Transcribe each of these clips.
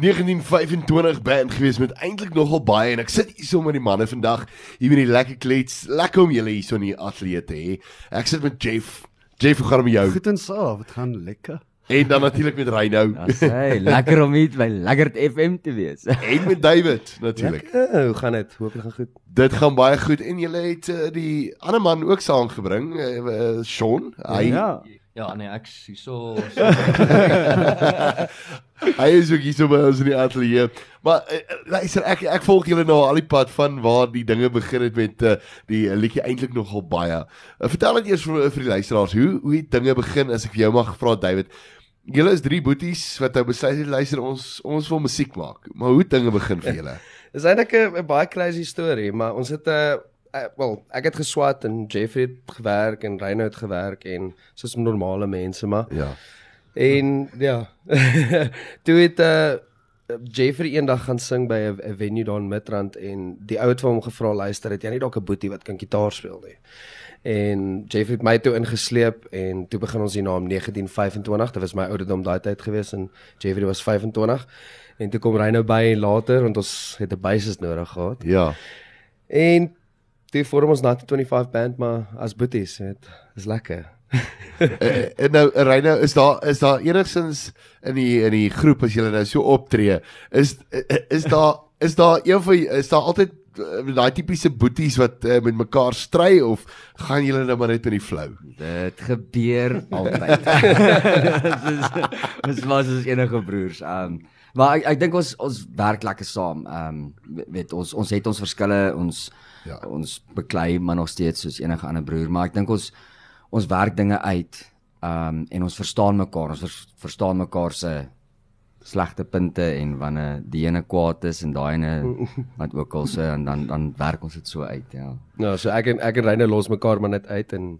1925 band gewees met eintlik nogal baie en ek sit hier so met die manne vandag hier met die lekker klets. Lekker om julle hier so in die ateljee te hê. Ek sit met Jeff. Jeff, hoe gaan dit met jou? Goed en saaf, dit gaan lekker. En dan natuurlik met Reynou Ja, sê, lekker om hier by Lekkerd FM te wees. en met David natuurlik. Ja, hoe gaan dit? Hoop dit gaan goed. Dit gaan baie goed en julle het uh, die ander man ook saamgebring, uh, uh, Sean. Hy ja. Ja, nee, ek is hierso. So, Hy is ook hier so by ons in die ateljee. Maar uh, luister, ek ek volg julle nou al die pad van waar die dinge begin het met uh, die liedjie eintlik nogal baie. Uh, vertel net eers vir, vir die luisteraars, hoe hoe het dinge begin as ek vir jou mag vra David? Julle is drie boeties wat nou besluit het luister ons ons wil musiek maak. Maar hoe dinge begin vir julle? Dis eintlik 'n baie crazy storie, maar ons het 'n uh, uh, wel, ek het geswat en Jeffrey het gewerk en Reyno het gewerk en soos normale mense maar. Ja. En ja. toe het uh Jeffrey eendag gaan sing by 'n venue daar in Midrand en die ou het vir hom gevra luister het jy nie dalk 'n boetie wat kan gitaar speel nie. En Jeffrey het my toe ingesleep en toe begin ons die naam 1925. Dit was my ouderdom daai tyd gewees en Jeffrey was 25. En toe kom Reyno by later want ons het 'n bassist nodig gehad. Ja. En toe vorm ons Nat 25 band maar as boeties, dit is lekker. En nou Reynou, is daar is daar enigstens in die in die groep as julle nou so optree, is is daar is daar een van is daar altyd daai tipiese boeties wat uh, met mekaar stry of gaan julle nou maar net met die flow? Dit gebeur altyd. Dis was ons enige broers. Um maar ek, ek dink ons ons werk lekker saam. Um weet ons ons het ons verskille, ons Ja. ons beklei maar nog steeds soos enige ander broer, maar ek dink ons ons werk dinge uit. Um en ons verstaan mekaar. Ons vers, verstaan mekaar se slegte punte en wanneer die ene kwaad is en daai ene wat ook al se en dan dan werk ons dit so uit, ja. Nou, so ek en ek en Reyno los mekaar maar net uit en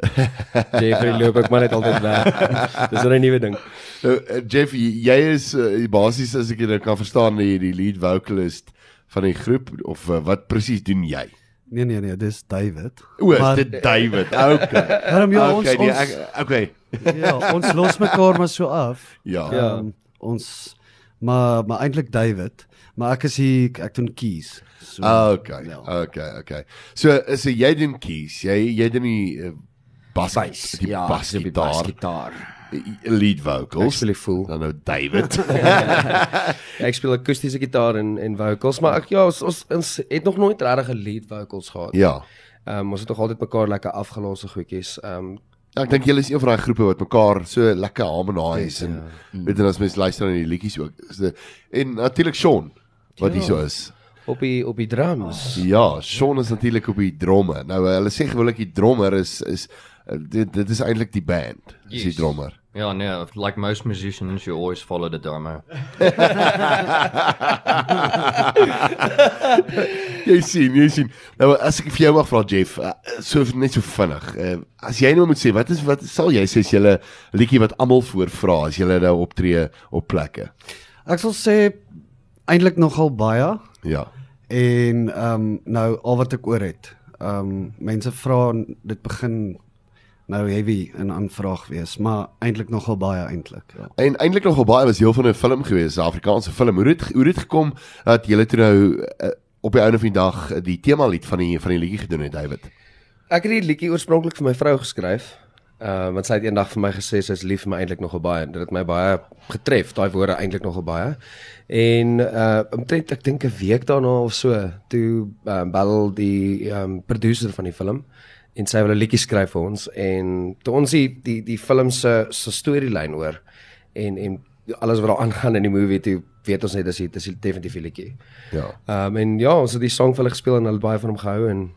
Jeffrey loop ek maar net altyd weg. Dis 'n nuwe ding. Nou uh, Jeff, jy is uh, basies as ek dit nou kan verstaan die, die lead vocalist van die groep of uh, wat presies doen jy? Nee nee nee, dis David. O, is dit David. Okay. Daarom ja, ons okay, nee, ons ek, okay. ja, ons los mekaar maar so af. Ja. Ja. Um, ons maar maar eintlik David, maar ek is hier ek doen keys. So Ah, okay. ja. Okay, okay. So so jy doen keys. Jy jy doen die uh, bas Bass, die ja, basgitaar, basgitaar. Lead vocals. Actually full. Dan nou David. Ek speel akoestiese gitaar en en vocals, maar ek ja, ons ons, ons het nog nooit regtig 'n lead vocals gehad. ja. Ehm um, ons het nog altyd mekaar lekker afgelosse goedjies. Ehm um, Ja, ek dink julle is een van daai groepe wat mekaar so lekker harmonize en ja. weet jy as mens luister na die liedjies ook. Dit en natuurlik Sean wat Ja. hier so is. op die op die drums. Ja, Sean is natuurlik op die dromme. Nou uh, hulle sê gewoonlik die drummer is is uh, dit dit is eintlik die band. Is die Yes. drummer. Ja, nee, like most musicians, you always follow the drummer. jy sien, jy sien. Nou as ek vir jou mag vra Jeff, uh, so net so vinnig. Uh, as jy nou moet sê, wat is wat sal jy sê is julle liedjie wat almal voorvra as julle nou optree op plekke? Ek sal sê eintlik nogal baie Ja. en ehm um, nou al wat ek oor het. Ehm um, mense vra dit begin nou heavy in aanvraag wees, maar eintlik nogal baie eintlik. Ja. En eintlik nogal baie was deel van 'n film gewees, 'n Afrikaanse film. Hoe het hoe het gekom dat julle toe nou uh, op die einde van die dag uh, die tema lied van die van die liedjie gedoen het, David? Ek het die liedjie oorspronklik vir my vrou geskryf. Uh, want sy het eendag vir my gesê sy is lief vir my eintlik nogal baie en dit het my baie getref, daai woorde eintlik nogal baie. En uh omtrent ek dink 'n week daarna of so, toe ehm uh, bel die um, producer van die film en sy wil 'n liedjie skryf vir ons en toe ons die die, die film se se storielyn hoor en en alles wat daar aangaan in die movie toe weet ons net dis dit is definitief 'n liedjie. Ja. Ehm um, en ja, ons het die song vir hulle gespeel en hulle baie van hom gehou en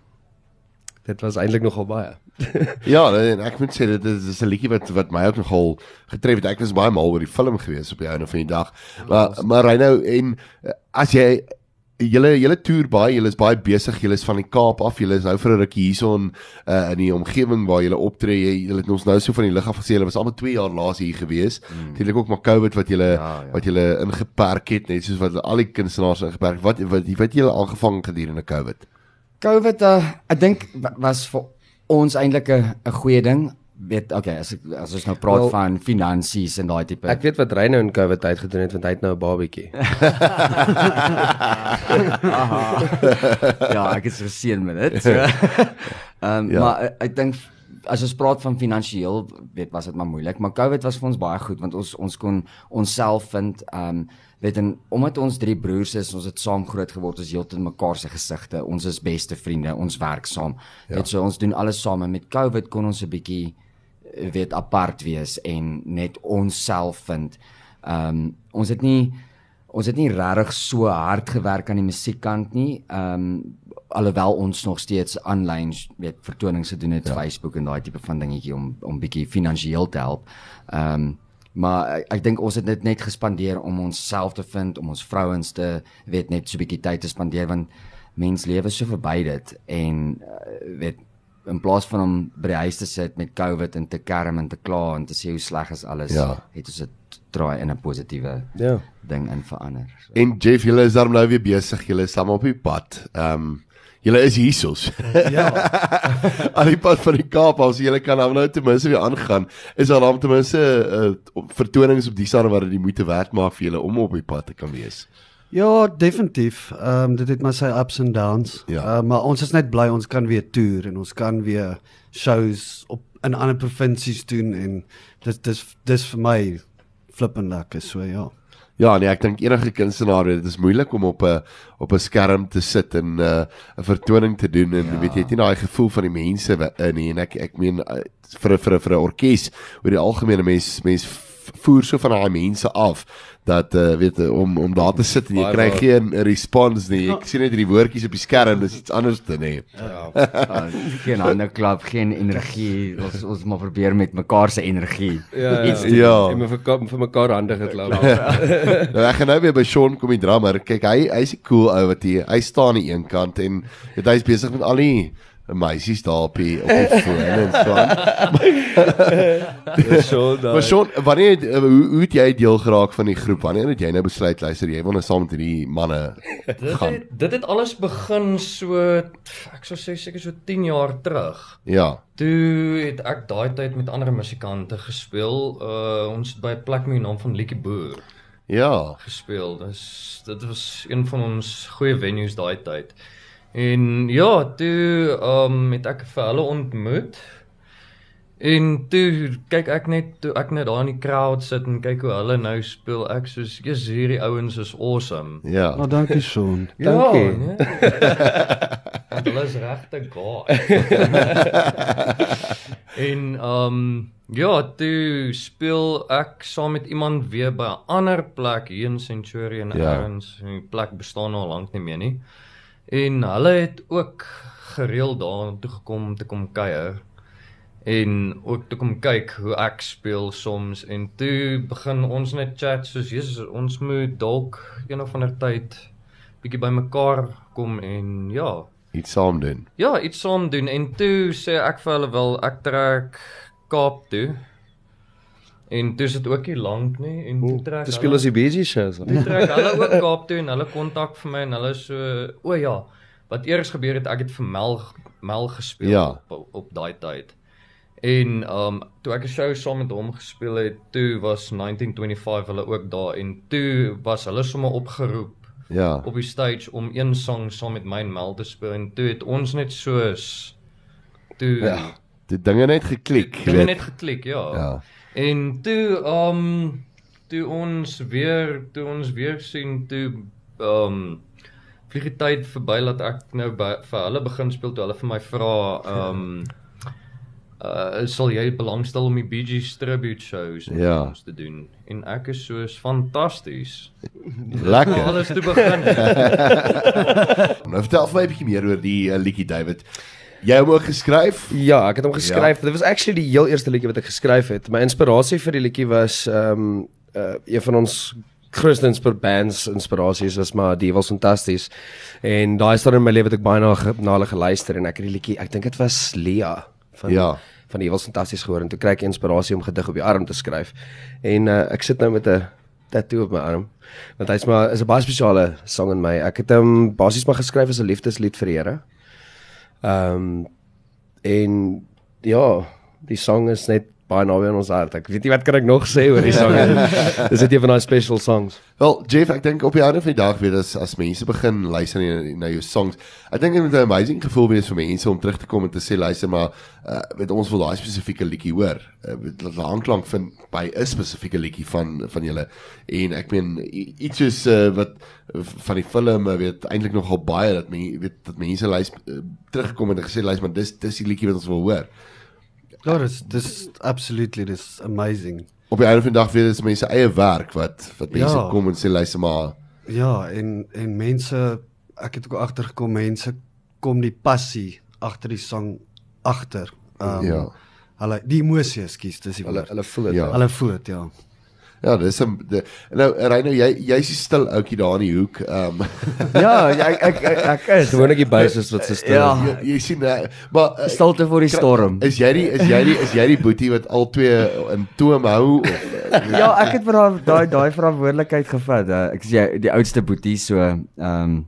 dit was eintlik nogal baie. Ja, en ek moet sê dit is, 'n liedjie wat wat my ook nogal getref het. Ek was baie mal oor die film gewees op die einde van die dag. Maar maar Reynou en uh, as jy julle julle toer baie, julle is baie besig, julle is van die Kaap af, julle is nou vir 'n rukkie hierson uh, in die omgewing waar julle optree. Julle het ons nou so van die lig af gesê julle was almal 2 jaar laas hier gewees. Natuurlik ook maar COVID wat julle Ja, ja. wat julle ingeperk het, net soos wat al die kunstenaars ingeperk. Wat wat wat het julle aangevang gedurende COVID? COVID uh, ek dink wa- was vir ons eintlik 'n 'n goeie ding. Weet okay, as ek, as ons nou praat Wel, van finansies en daai tipe Ek weet wat Reyno in COVID tyd gedoen het want hy het nou 'n babatjie. ja, ek is geseën met dit. So. Ehm um, Ja. maar ek, ek dink as ons praat van finansiëel, weet was dit maar moeilik, maar COVID was vir ons baie goed want ons ons kon onsself vind um, weet en omdat ons drie broers is, ons het saam groot geword, ons heeltemal mekaar se gesigte, ons is beste vriende, ons werk saam. Ja. Weet so ons doen alles saam en met COVID kon ons 'n bietjie weet apart wees en net onsself vind. Um, ons het nie ons het nie regtig so hard gewerk aan die musiekkant nie. Ehm um, alhoewel ons nog steeds aanlyn weet vertonings gedoen het ja. Facebook en daai tipe van dingetjie om om bietjie finansiëel te help. Ehm um, maar ek, ek dink ons het dit net gespandeer om onsself te vind, om ons vrouens te weet net so bietjie tyd te spandeer want mens lewe so verby dit en uh, weet in plaas van om by die huis te sit met COVID en te kerm en te kla en te sê hoe sleg is alles, Ja. het ons dit draai in 'n positiewe Ja. ding in verander. So. En Jeff, julle is daarom nou weer besig. Julle is saam op die pad. Ehm um, julle is hiersos. Ja. Aan die pad van die Kaap, as julle kan nou nou ten minste weer aangaan, is daar dan ten minste uh, vertonings op die sande wat dit moeite werd maak vir julle om op die pad te kan wees. Ja, definitief. Ehm um, dit het maar sy ups and downs. Ja. Uh, maar ons is net bly ons kan weer toer en ons kan weer shows op in ander provinsies doen en dit dis dis vir my flippend lekker so ja. Ja, nee, ek dink enige kunstenaar dit is moeilik om op 'n op 'n skerm te sit en 'n uh, 'n vertoning te doen en ja. weet jy het nie daai gevoel van die mense in nie en ek ek meen uh, vir vir vir 'n orkes oor die algemene mens mens v- voer so van daai mense af dat uh, weet jy, om om daar te sit en jy kry geen respons nie. Ek sien net hierdie woordjies op die skerm, dis iets anders te nê. Uh, geen hande klap, geen energie. Ons ons maar probeer met mekaar se energie. Ja, iets ja. doen. Ja. En me vir vir mekaar hande geklap. Nou ek gaan nou weer by Sean kom die drummer. Kyk, hy hy's 'n cool ou wat hy hy staan aan die een kant en hy's besig met al die meisies daar op die op die foon en so aan. so Maar Sean, wanneer het, uh, hoe, hoe het jy deel geraak van die groep? Wanneer het jy nou besluit luister jy wil nou saam met hierdie manne Dit gaan? het, dit het alles begin so ek sou sê seker so 10 jaar terug. Ja. Toe het ek daai tyd met ander musikante gespeel. Uh ons het by 'n plek met die naam van Liedjie Boer Ja. gespeel. Dis dit was een van ons goeie venues daai tyd. En ja, toe ehm um, het ek vir hulle ontmoet. En toe kyk ek net toe ek net daar in die crowd sit en kyk hoe hulle nou speel. Ek soos, "Jesus, hierdie ouens is awesome." Ja. Nou dankie Sean. Dankie. Ja, nee. Want hulle is regte gaai. en ehm um, ja, toe speel ek saam met iemand weer by 'n ander plek hier in Centurion Ja. ja. Erns. Die plek bestaan nou al lank nie meer nie. En hulle het ook gereeld daar toe gekom om te kom kuier en ook toe kom kyk hoe ek speel soms. En toe begin ons net chat soos Jesus ons moet dalk een of ander tyd bietjie bymekaar kom en ja. Iets saam doen. ja iets saam doen. En toe sê ek vir hulle wel ek trek Kaap toe en dis dit ook nie lank nie en toe trek Dis speel ons die busy shows. Toe trek hulle ook Kaap toe en hulle kontak vir my en hulle so o ja, wat eers gebeur het ek het vir Mel Mel gespeel Ja. op op daai tyd. En um toe ek 'n show saam met hom gespeel het, toe was 1925 hulle ook daar en toe was hulle sommer opgeroep Ja. op die stage om een sang saam met my en Mel te speel en toe het ons net soos toe Ja. Die dinge net geklik, dinge weet. net geklik, ja. Ja. En toe um toe ons weer toe ons weer sien toe um vlieg die tyd verby dat ek nou by, vir hulle begin speel toe hulle vir my vra um uh sal jy belangstel om die Bee Gees tribute shows Ja. ons te doen en ek is soos fantasties. Lekker. Alles te begin. Nou vertel vir my 'n bietjie meer oor die uh, liedjie David. Jy het hom ook geskryf? Ja, ek het hom geskryf. Ja. Dit was actually die heel eerste liedjie wat ek geskryf het. My inspirasie vir die liedjie was ehm um, uh, een van ons grootste inspir bands inspirasies was maar die was fantasties. En daai staan in my lewe het ek baie na, na hulle geluister en ek het die liedjie, ek dink dit was Lia van Ja. van die was fantasties gehoor en toe kry ek inspirasie om gedig op die arm te skryf. En uh, ek sit nou met 'n tattoo op my arm. Want hy's maar is 'n baie spesiale song in my. Ek het hom basies maar geskryf as 'n liefdeslied vir die Here. Ehm um, en ja, die song is net baie naby aan ons hart. Ek weet nie wat kan ek nog sê oor die song nie. Dis net een van daai special songs. Wel, Jeff, ek dink op die einde van die dag weet as as mense begin luister na, na jou songs, ek dink dit moet 'n amazing gevoel wees vir mense om terug te kom en te sê luister maar uh, weet ons wil daai spesifieke liedjie hoor. Uh, weet dat die aanklank vind by 'n spesifieke liedjie van van julle en ek meen iets soos uh, wat uh, van die film uh, weet eintlik nogal baie dat mense weet dat mense luister uh, teruggekom en gesê luister maar dis dis die liedjie wat ons wil hoor. Ja, dis dis absolutely dis amazing. Op die einde van die dag dit is mense eie werk wat wat mense Ja. kom en sê luister maar Ja, en en mense ek het ook agtergekom mense kom die passie agter die sang agter. Um, Ja. Hulle die emosie, ekskuus, dis die Hulle woord. hulle voel dit. Ja. Hulle voel dit, ja. Ja, dis 'n nou Reino, jy jy's die stil ouetjie daar in die hoek. Ehm um, Ja, ek ek ek, ek is Gewoonlik die basis wat so stil. Ja. jy, jy sien uh, maar uh, stilte voor die storm. is jy die is jy die is jy die boetie wat al twee in toom hou of uh, Ja, ek het vir daai daai verantwoordelikheid gevat. Uh, ek is die, die oudste boetie so ehm um,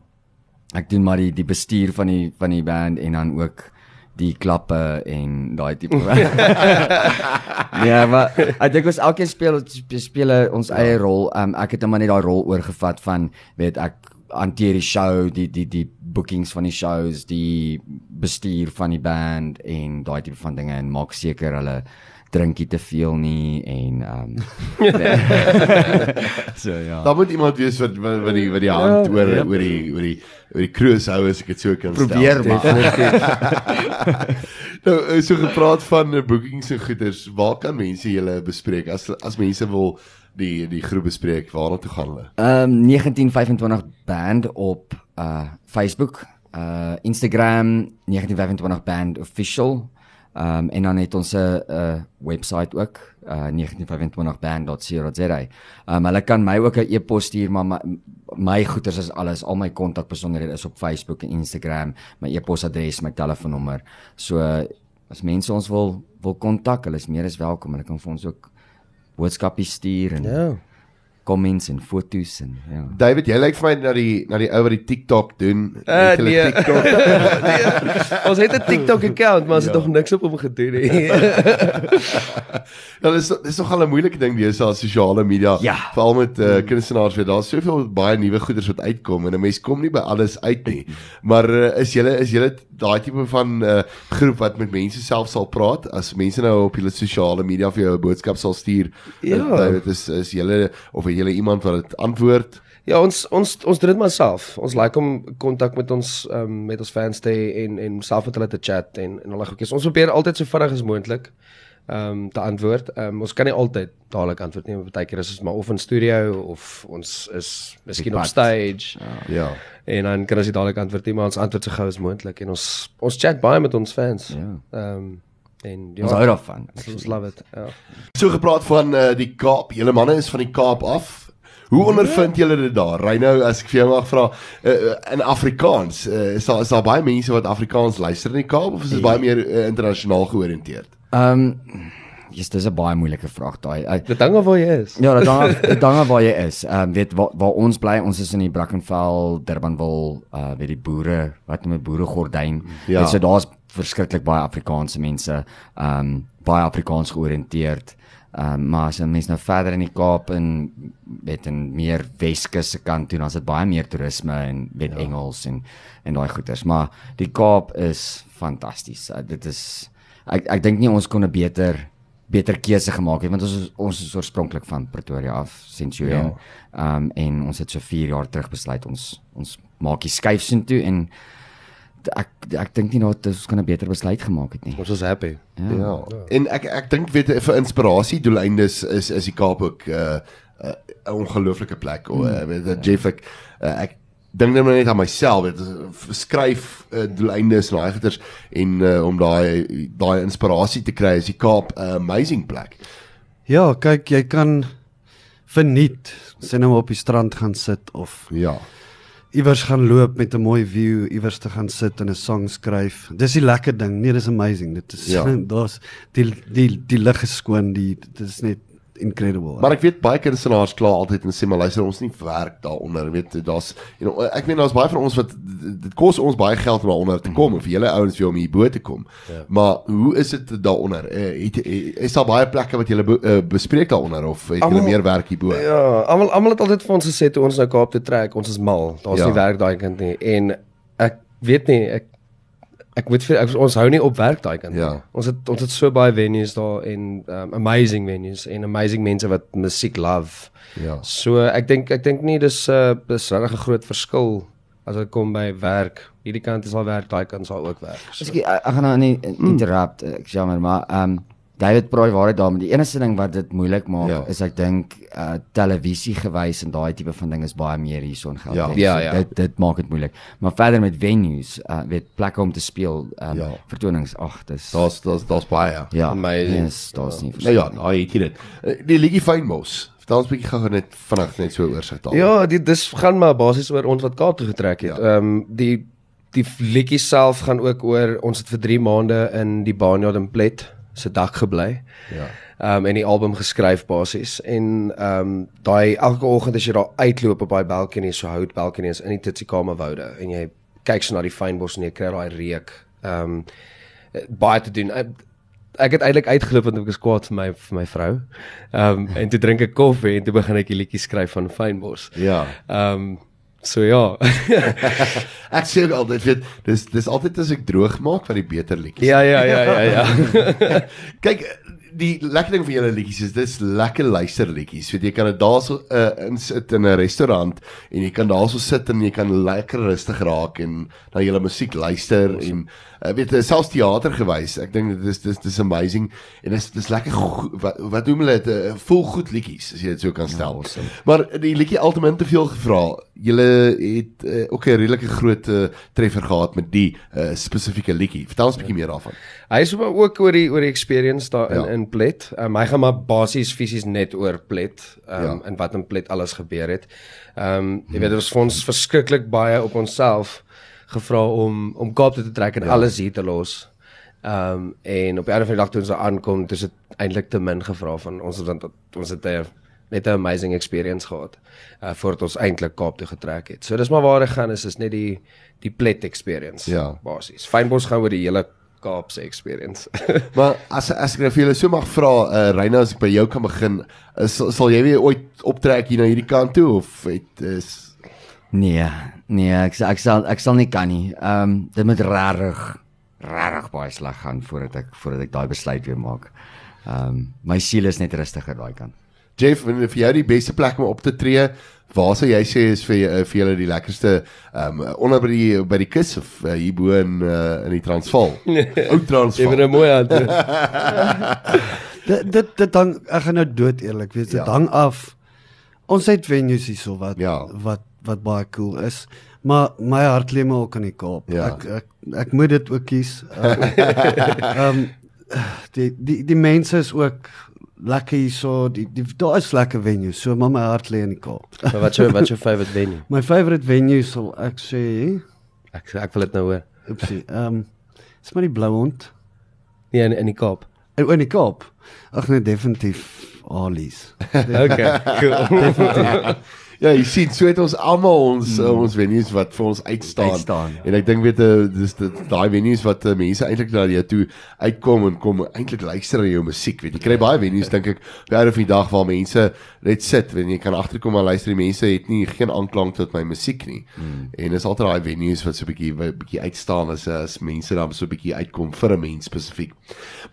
ek doen maar die die bestuur van die van die band en dan ook die klappe en daai tipe. ja, maar ek dink ons elkeen speel speel ons eie rol. Um, ek het net maar net daai rol oorgevat van weet ek hanteer die show, die die die bookings van die shows, die bestuur van die band en daai tipe van dinge en maak seker hulle drinkie te veel nie en ehm um, so ja. daar moet iemand wees wat wat, wat die wat die hand oor oor die oor die oor die kroos hou as ek dit so kan Probeer stel. maar. nou eh, so gepraat van uh, bookings en goeders, waar kan mense julle bespreek as as mense wil die die groep bespreek, waarna toe gaan hulle? Ehm um, 1925 band op uh Facebook, uh Instagram 1925 band official. Ehm um, en dan het ons 'n uh, webwerf ook, uh 1925band.co.za. Ehm um, hulle kan my ook 'n e-pos stuur maar my, my goeders is alles, al my kontakbesonderhede is op Facebook en Instagram, my e-posadres, my telefoonnommer. So as mense ons wil wil kontak, hulle is meer as welkom. Hulle kan vir ons ook boodskappe stuur en Ja. Comments en foto's en ja. David, jy lyk vir my na die na die ou wat die TikTok doen. Uh, Het julle nee. TikTok? nee. Ons het 'n TikTok account, maar ons het nog niks op hom gedoen nie. Ja, dis dis nog al 'n moeilike ding wees op sosiale media. Ja. Veral met uh, kunstenaars weer. Daar's soveel baie nuwe goeders wat uitkom en 'n mens kom nie by alles uit nie. Maar uh, is julle is julle daai tipe van uh, groep wat met mense self sal praat as mense nou op julle sosiale media vir jou 'n boodskap sal stuur? Ja. Dit is is julle of julle iemand wat dit antwoord? Ja, ons ons ons doen dit maar self. Ons like om kontak met ons um, met ons fans te hê en en self met hulle te chat en en daai goedjies. Ons probeer altyd so vinnig as moontlik ehm um, te antwoord. Ehm um, ons kan nie altyd dadelik antwoord nie, want baie keer is ons maar of in studio of ons is miskien op stage. Ja. En dan kan ons nie dadelik antwoord nie, maar ons antwoord so gou as moontlik en ons ons chat baie met ons fans. Ja. Ehm um, en ja, Ons hou daarvan. ons, ons love it. Ja. So gepraat van uh, die Kaap. Julle manne is van die Kaap af. Hoe ondervind julle dit daar? Rynou, as ek vir jou mag vra, uh, in Afrikaans, uh, is daar is daar baie mense wat Afrikaans luister in die Kaap of is dit baie meer uh, internasionaal georiënteerd? Ehm um, Yes, dis 'n baie moeilike vraag daai. Uh, Dit hang af waar jy is. Ja, dit hang af- dit hang af waar jy is. Ehm um, weet waar waar ons bly, ons is in die Brackenfell, Durbanville, uh weet die boere, wat noem dit boere gordyn. Ja. Weet, so daar's verskriklik baie Afrikaanse mense, ehm um, baie Afrikaans georiënteerd. Ehm um, maar as 'n mens nou verder in die Kaap en weet in meer Weskus se kant toe, dan is dit baie meer toerisme en weet ja. Engels en en daai goeters, maar die Kaap is fantasties. Uh, dit is ek ek dink nie ons kon 'n beter beter keuse gemaak het want ons is, ons is oorspronklik van Pretoria af, Centurion. Ehm um, en ons het so 4 jaar terug besluit ons ons maak die skuif soontoe en t- ek ek dink nie dat ons kan 'n beter besluit gemaak het nie. Ons is happy. Ja. ja. En ek ek dink weet vir inspirasie doeleindes is is die Kaap ook 'n uh, 'n uh, ongelooflike plek. O, uh, weet dat Jeff ek uh, ek dink net maar net aan myself, weet uh, skryf uh, doeleindes en daai goeters en uh, om daai daai inspirasie te kry is die Kaap 'n uh, amazing plek. Ja, kyk, jy kan verniet sien nou op die strand gaan sit of Ja. Iewers gaan loop met 'n mooi view, iewers te gaan sit en 'n song skryf. Dis die lekker ding. Nee, dis amazing. Dit is Ja. daar's die die die lug is skoon, die dit is net incredible. Maar ek weet baie kunstenaars kla altyd en sê maar luister ons nie werk daaronder weet daar's you know, ek weet daar's baie van ons wat dit kos ons baie geld om daaronder te kom of julle ouens wil om hier bo te kom. Ja. Maar hoe is dit daaronder? Uh, het, het, is daar baie plekke wat julle be, uh, bespreek daaronder of het julle meer werk hier bo? Ja, almal almal het altyd vir ons gesê toe ons nou Kaap toe trek, ons is mal. Daar's ja. nie werk daai kant nie en ek weet nie ek ek moet vir ek, ons hou nie op werk daai kant. Ja. Ons het ons het so baie venues daar en um, amazing venues en amazing mense wat musiek love. Ja. So ek dink ek dink nie dis 'n uh, dis regtig 'n groot verskil as dit kom by werk. Hierdie kant is al werk, daai kant sal ook werk. So. Ek, ek gaan nou nie interrupt, ek jammer, maar ehm um, David praat waarheid daar, maar die enigste ding wat dit moeilik maak ja. is ek dink uh televisie gewys en daai tipe van ding is baie meer hierson geld. Ja, ja, ja. Dit dit maak dit moeilik. Maar verder met venues, uh weet plekke om te speel, um ja. vertonings, ag, dis daar's daar's daar's baie. Ja, Amazing. Yes, daar's nie. Nou ja, nou het jy dit. Uh, Die liedjie Fynbos. Vertel ons 'n bietjie gou net vinnig net so oorsig daar. Ja, dit dis gaan maar basies oor ons wat Kaap toe getrek het. Ehm ja. um, die die liedjie self gaan ook oor ons het vir 3 maande in die Barnyard in Plet se dak gebly. Ja. Ehm um, en die album geskryf basies en ehm um, daai elke oggend as jy daar uitloop op daai balkonie so hout balkonie is in die Tsitsikamma woude en jy kyk so na die fynbos en jy kry daai reuk. Ehm um, baie te doen. Ek, ek het eintlik uitgeloop want ek was kwaad vir my vir my vrou. Ehm um, en toe drink ek koffie en toe begin ek 'n liedjie skryf van fynbos. Ja. Ehm um, So ja. ek sê ook altyd weet dis dis altyd as ek droog maak wat die beter liedjies. ja ja ja ja ja. Kyk die lekker ding van julle liedjies is dis lekker luister liedjies. Weet jy kan dit daarso uh, in sit in 'n restaurant en jy kan daarso sit en jy kan lekker rustig raak en na julle musiek luister awesome. en uh, weet selfs teater gewys. Ek dink dit is dis dis amazing en dis dis lekker wat wat doen hulle dit uh, voel goed liedjies as jy dit so kan stel. Ja, awesome. Maar die liedjie altemeen te veel gevra. Julle het uh, ook 'n redelike groot uh, treffer gehad met die uh, spesifieke liedjie. Vertel ons 'n bietjie meer daarvan. Hy is ook oor die oor die experience daar in ja. in Plet. Um, hy gaan maar basies fisies net oor Plet um, ja. en wat in Plet alles gebeur het. Ehm um, jy weet dit was vir ons verskriklik baie op onsself gevra om om Kaap toe te trek en ja. alles hier te los. Ehm um, en op die einde van die dag toe ons aankom, dis dit eintlik te min gevra van ons want ons het 'n net 'n amazing experience gehad uh voordat ons eintlik Kaap toe getrek het. So dis maar waar ek gaan is is net die die Plet experience ja. basies. Fynbos gaan oor die hele Kaapse experience. maar as as ek nou vir julle so mag vra, uh Reina as ek by jou kan begin, is, sal jy weer ooit optrek hier na hierdie kant toe of het is Nee, nee, ek ek sal ek sal nie kan nie. Ehm um, dit moet regtig regtig baie sleg gaan voordat ek voordat ek daai besluit weer maak. Ehm um, my siel is net rustiger daai kant. Jeff, en vir jou die beste plek om op te tree, waar sou jy sê is vir uh, vir julle die lekkerste ehm um, onder by die by die kus of uh, hier bo in uh, in die Transvaal? Ou Transvaal. Ewe 'n mooi antwoord. dit dit dit dan ek gaan nou dood eerlik wees. Dit ja. hang af. Ons het venues hierso wat ja. wat wat baie cool is. Maar my hart lê maar ook in die Kaap. Ja. Ek ek ek moet dit ook kies. Ehm um, die die die mense is ook lekker hierso. Die, die daar is lekker venues. So maar my hart lê in die Kaap. Maar wat jou wat jou favorite venue? My favorite venue sal ek sê ek ek wil dit nou hoor. Oepsie. Ehm um, is maar die Blou Hond. Nee, in in die Kaap. In, in die Kaap. Ag nee, definitief Ali's. okay, cool. definitief. Ja, jy sien, so het ons almal ons mm. ons venues wat vir ons uitstaan. uitstaan ja. En ek dink weet jy, dis daai venues wat uh, mense eintlik na jou toe uitkom en kom eintlik luister na jou musiek. Weet jy, kry baie venues dink ek baie van die dag waar mense net sit en jy kan agterkom en luister die mense het nie geen aanklank tot my musiek nie. Mm. En is altyd daai venues wat so 'n bietjie bietjie uitstaan as as mense dan so 'n bietjie uitkom vir 'n mens spesifiek.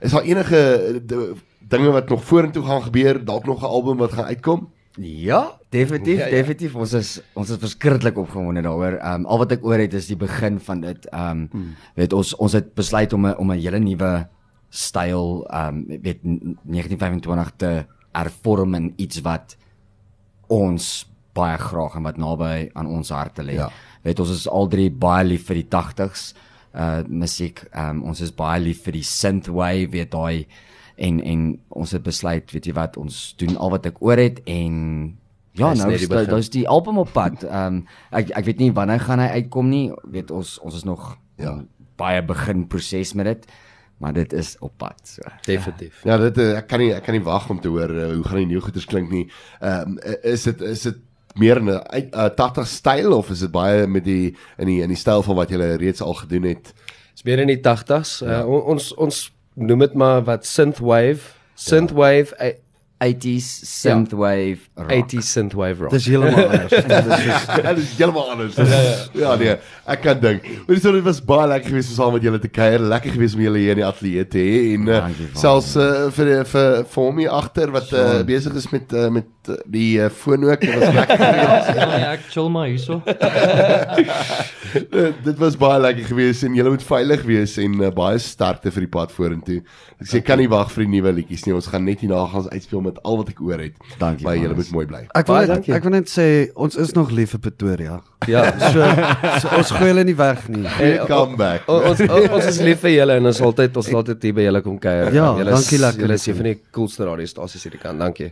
Is daar enige de, dinge wat nog vorentoe gaan gebeur, dalk nog 'n album wat gaan uitkom? Ja, definitief, ja, ja. definitief. Ons is ons is verskriklik opgewonde daaroor. Ehm um, al wat ek oor het is die begin van dit. Ehm um, hmm. weet ons ons het besluit om 'n om 'n hele nuwe styl ehm um, weet 1925 te hervorm in iets wat ons baie graag en wat naby aan ons harte lê. Ja. Weet ons is al drie baie lief vir die 80s uh musiek. Ehm um, ons is baie lief vir die synthwave, weet daai en en ons het besluit weet jy wat ons doen al wat ek oor het en ja nou is dit daar's die album op pad. Ehm um, ek ek weet nie wanneer gaan hy uitkom nie. Weet ons ons is nog ja baie begin proses met dit. maar dit is op pad so. Definitief. Ja, dit eh, ek kan nie ek kan nie wag om te hoor uh, hoe gaan die nuwe goeders klink nie. Ehm um, is dit is dit meer in 'n uh, 80 styl of is dit baie met die in die in die styl van wat jy reeds al gedoen het? Dis meer in die 80s. Ja. Uh, ons ons noem dit maar wat synthwave, synthwave ja. 80s synthwave ja. rock. 80s synthwave rock. Dis heeltemal anders. Dit is heeltemal anders. Ja, ja. ja nee, ek kan dink. Maar dis dit was baie lekker geweest om saam met julle te kuier. Lekker geweest om julle hier in die ateljee te hê en uh, selfs uh, vir vir vir my agter wat uh, besig is met uh, met die uh, foon ook. Dit was lekker ja, ja, ek chill maar hierso. dit was baie lekker geweest en julle moet veilig wees en uh, baie sterkte vir die pad vorentoe. Ek sê kan nie wag vir die nuwe liedjies nie. Ons gaan net hierna gaan uitspeel met al wat ek oor het. Dankie. Maar julle moet mooi bly. Ek wil net, ek wil net sê ons is nog lief vir Pretoria. Ja, so, so ons gooi hulle nie weg nie. Hey, come back. O, ons o, ons is lief vir julle en ons altyd ons laat dit hier by julle kom kuier. Ja, julle dankie lekker. Julle is een van die coolste radiostasies hierdie kant. Dankie.